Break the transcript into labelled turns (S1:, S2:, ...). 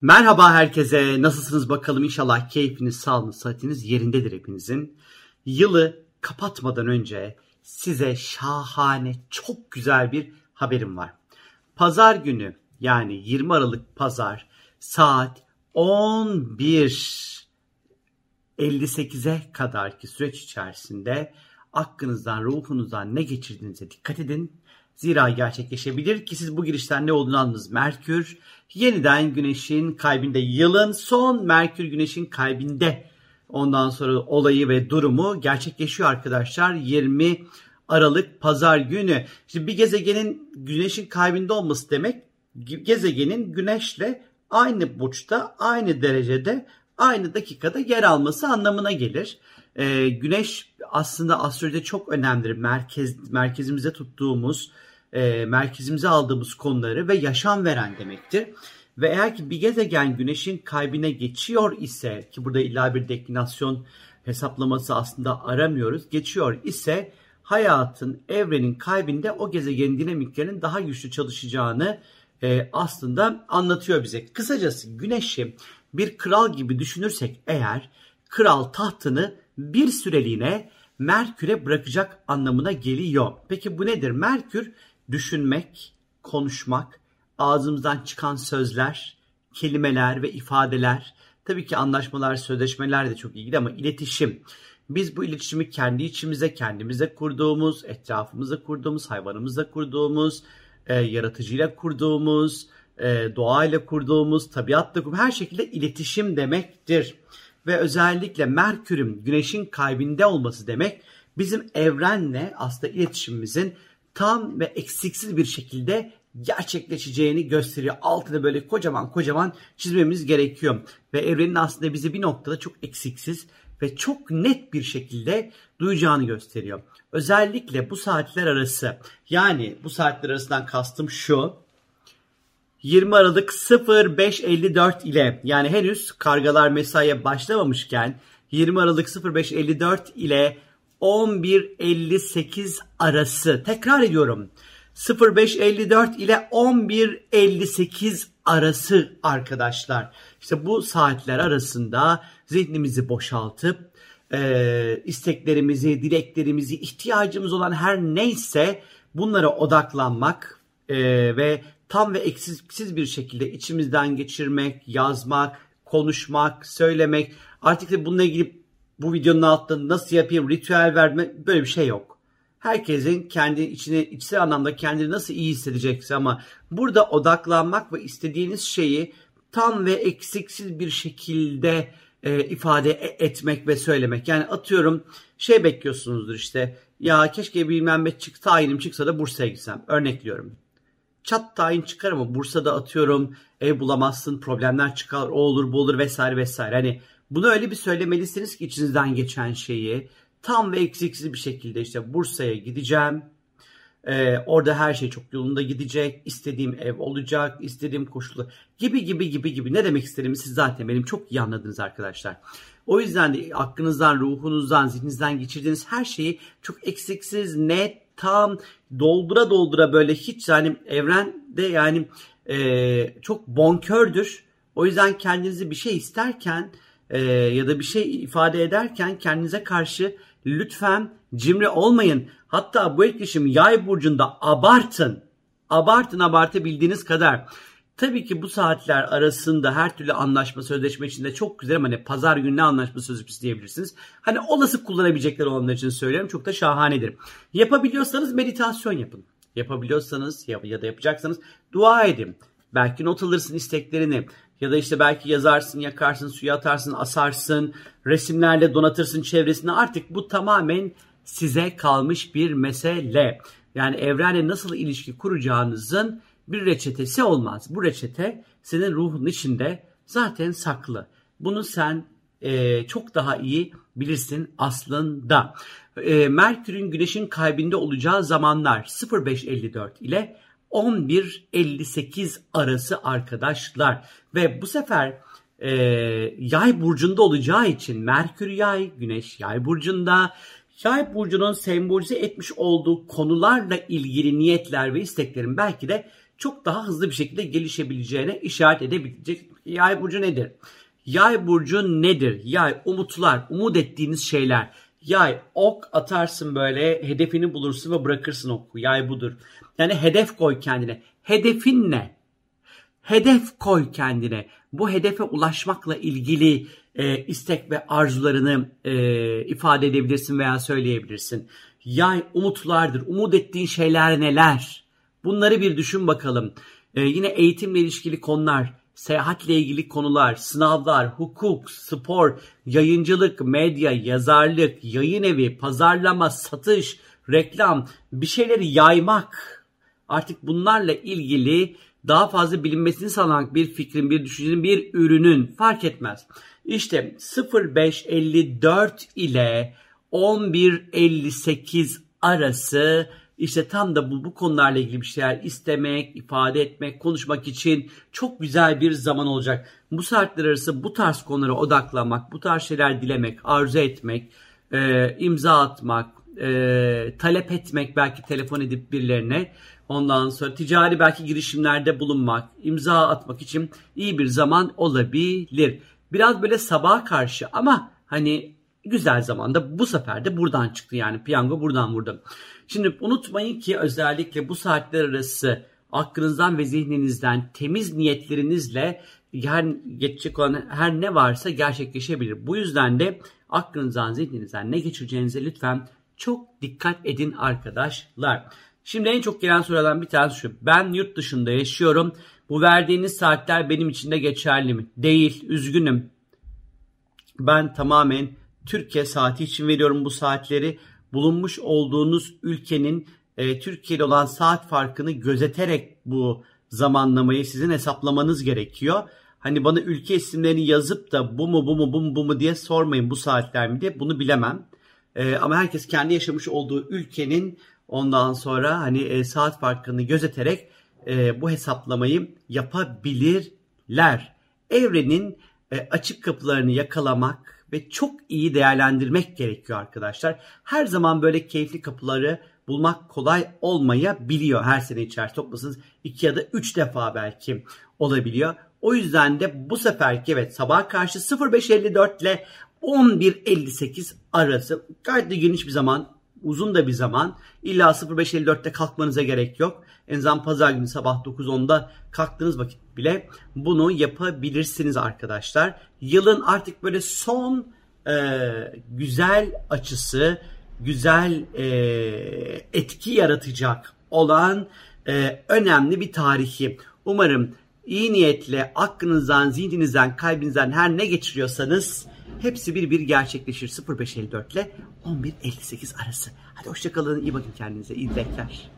S1: Merhaba herkese. Nasılsınız bakalım? İnşallah keyfiniz, sağlığınız, sıhhatiniz yerindedir hepinizin. Yılı kapatmadan önce size şahane, çok güzel bir haberim var. Pazar günü yani 20 Aralık pazar saat 11.58'e kadar ki süreç içerisinde aklınızdan, ruhunuzdan ne geçirdiğinize dikkat edin. Zira gerçekleşebilir ki siz bu girişten ne olduğunu anladınız. Merkür yeniden güneşin kalbinde yılın son Merkür güneşin kalbinde ondan sonra olayı ve durumu gerçekleşiyor arkadaşlar. 20 Aralık pazar günü. Şimdi bir gezegenin güneşin kalbinde olması demek gezegenin güneşle aynı burçta, aynı derecede, aynı dakikada yer alması anlamına gelir. Ee, güneş aslında astrolojide çok önemlidir. Merkez, merkezimize tuttuğumuz, e, merkezimize aldığımız konuları ve yaşam veren demektir. Ve eğer ki bir gezegen güneşin kalbine geçiyor ise ki burada illa bir deklinasyon hesaplaması aslında aramıyoruz. Geçiyor ise hayatın, evrenin kalbinde o gezegenin dinamiklerinin daha güçlü çalışacağını e, aslında anlatıyor bize. Kısacası güneşi bir kral gibi düşünürsek eğer kral tahtını bir süreliğine Merkür'e bırakacak anlamına geliyor. Peki bu nedir? Merkür düşünmek, konuşmak, ağzımızdan çıkan sözler, kelimeler ve ifadeler, tabii ki anlaşmalar, sözleşmeler de çok ilgili ama iletişim. Biz bu iletişimi kendi içimize, kendimize kurduğumuz, etrafımızda kurduğumuz, hayvanımızla kurduğumuz, e, yaratıcıyla kurduğumuz, e, doğayla kurduğumuz, tabiatla kurduğumuz her şekilde iletişim demektir. Ve özellikle Merkür'ün güneşin kalbinde olması demek bizim evrenle aslında iletişimimizin tam ve eksiksiz bir şekilde gerçekleşeceğini gösteriyor. Altını böyle kocaman kocaman çizmemiz gerekiyor. Ve evrenin aslında bizi bir noktada çok eksiksiz ve çok net bir şekilde duyacağını gösteriyor. Özellikle bu saatler arası yani bu saatler arasından kastım şu 20 Aralık 05.54 ile yani henüz kargalar mesaiye başlamamışken 20 Aralık 05.54 ile 11.58 arası tekrar ediyorum 05.54 ile 11.58 arası arkadaşlar. İşte bu saatler arasında zihnimizi boşaltıp e, isteklerimizi, dileklerimizi, ihtiyacımız olan her neyse bunlara odaklanmak e, ve tam ve eksiksiz bir şekilde içimizden geçirmek, yazmak, konuşmak, söylemek. Artık da bununla ilgili bu videonun altında nasıl yapayım, ritüel verme böyle bir şey yok. Herkesin kendi içine içsel anlamda kendini nasıl iyi hissedecekse ama burada odaklanmak ve istediğiniz şeyi tam ve eksiksiz bir şekilde e, ifade e, etmek ve söylemek. Yani atıyorum şey bekliyorsunuzdur işte ya keşke bilmem ne çık, tayinim çıksa da Bursa'ya gitsem. Örnekliyorum. Çat tayin çıkar ama Bursa'da atıyorum ev bulamazsın, problemler çıkar, o olur bu olur vesaire vesaire. Hani bunu öyle bir söylemelisiniz ki içinizden geçen şeyi tam ve eksiksiz bir şekilde işte Bursa'ya gideceğim. Ee, orada her şey çok yolunda gidecek. istediğim ev olacak. istediğim koşullar gibi gibi gibi gibi. Ne demek istediğimi siz zaten benim çok iyi anladınız arkadaşlar. O yüzden de aklınızdan, ruhunuzdan, zihninizden geçirdiğiniz her şeyi çok eksiksiz, net, tam doldura doldura böyle hiç yani evrende yani e, çok bonkördür. O yüzden kendinizi bir şey isterken e, ya da bir şey ifade ederken kendinize karşı lütfen cimri olmayın. Hatta bu etkileşim yay burcunda abartın. Abartın abartabildiğiniz kadar. Tabii ki bu saatler arasında her türlü anlaşma sözleşme içinde çok güzel ama hani pazar günü ne anlaşma sözleşmesi diyebilirsiniz. Hani olası kullanabilecekler olanlar için söylüyorum. Çok da şahanedir. Yapabiliyorsanız meditasyon yapın. Yapabiliyorsanız ya, ya da yapacaksanız dua edin. Belki not alırsın isteklerini. Ya da işte belki yazarsın, yakarsın, suya atarsın, asarsın, resimlerle donatırsın çevresini. Artık bu tamamen size kalmış bir mesele. Yani evrenle nasıl ilişki kuracağınızın bir reçetesi olmaz. Bu reçete senin ruhun içinde zaten saklı. Bunu sen e, çok daha iyi bilirsin aslında. E, Merkür'ün Güneş'in kalbinde olacağı zamanlar 0554 ile 11.58 arası arkadaşlar. Ve bu sefer e, yay burcunda olacağı için Merkür yay, Güneş yay burcunda. Yay burcunun sembolize etmiş olduğu konularla ilgili niyetler ve isteklerin belki de çok daha hızlı bir şekilde gelişebileceğine işaret edebilecek. Yay burcu nedir? Yay burcu nedir? Yay umutlar, umut ettiğiniz şeyler. Yay ok atarsın böyle hedefini bulursun ve bırakırsın oku. Yay budur. Yani hedef koy kendine. Hedefin ne? Hedef koy kendine. Bu hedefe ulaşmakla ilgili e, istek ve arzularını e, ifade edebilirsin veya söyleyebilirsin. Yay umutlardır. Umut ettiğin şeyler neler? Bunları bir düşün bakalım. E, yine eğitimle ilişkili konular, seyahatle ilgili konular, sınavlar, hukuk, spor, yayıncılık, medya, yazarlık, yayın evi, pazarlama, satış, reklam, bir şeyleri yaymak. Artık bunlarla ilgili daha fazla bilinmesini sağlamak bir fikrin, bir düşüncenin, bir ürünün fark etmez. İşte 0554 ile 1158 arası işte tam da bu, bu konularla ilgili bir şeyler istemek, ifade etmek, konuşmak için çok güzel bir zaman olacak. Bu saatler arası bu tarz konulara odaklanmak, bu tarz şeyler dilemek, arzu etmek, e, imza atmak, e, talep etmek belki telefon edip birilerine ondan sonra ticari belki girişimlerde bulunmak, imza atmak için iyi bir zaman olabilir. Biraz böyle sabaha karşı ama hani güzel zamanda bu sefer de buradan çıktı yani piyango buradan vurdu. Şimdi unutmayın ki özellikle bu saatler arası aklınızdan ve zihninizden temiz niyetlerinizle her geçecek olan her ne varsa gerçekleşebilir. Bu yüzden de aklınızdan zihninizden ne geçireceğinize lütfen çok dikkat edin arkadaşlar. Şimdi en çok gelen sorulardan bir tanesi şu. Ben yurt dışında yaşıyorum. Bu verdiğiniz saatler benim için de geçerli mi? Değil. Üzgünüm. Ben tamamen Türkiye saati için veriyorum bu saatleri. Bulunmuş olduğunuz ülkenin e, Türkiye ile olan saat farkını gözeterek bu zamanlamayı sizin hesaplamanız gerekiyor. Hani bana ülke isimlerini yazıp da bu mu bu mu bu mu bu mu diye sormayın bu saatler mi diye bunu bilemem. E, ama herkes kendi yaşamış olduğu ülkenin ondan sonra hani e, saat farkını gözeterek e, bu hesaplamayı yapabilirler. Evrenin e, açık kapılarını yakalamak ve çok iyi değerlendirmek gerekiyor arkadaşlar. Her zaman böyle keyifli kapıları bulmak kolay olmayabiliyor. Her sene içerisinde toplasanız iki ya da üç defa belki olabiliyor. O yüzden de bu seferki evet sabah karşı 05.54 ile 11.58 arası gayet de geniş bir zaman, uzun da bir zaman. İlla 05.54'te kalkmanıza gerek yok. En azından pazar günü sabah 9-10'da kalktığınız vakit bile bunu yapabilirsiniz arkadaşlar. Yılın artık böyle son e, güzel açısı, güzel e, etki yaratacak olan e, önemli bir tarihi. Umarım iyi niyetle aklınızdan, zihninizden, kalbinizden her ne geçiriyorsanız hepsi bir bir gerçekleşir 0554 ile 1158 arası. Hadi hoşçakalın, iyi bakın kendinize, iyi dilekler.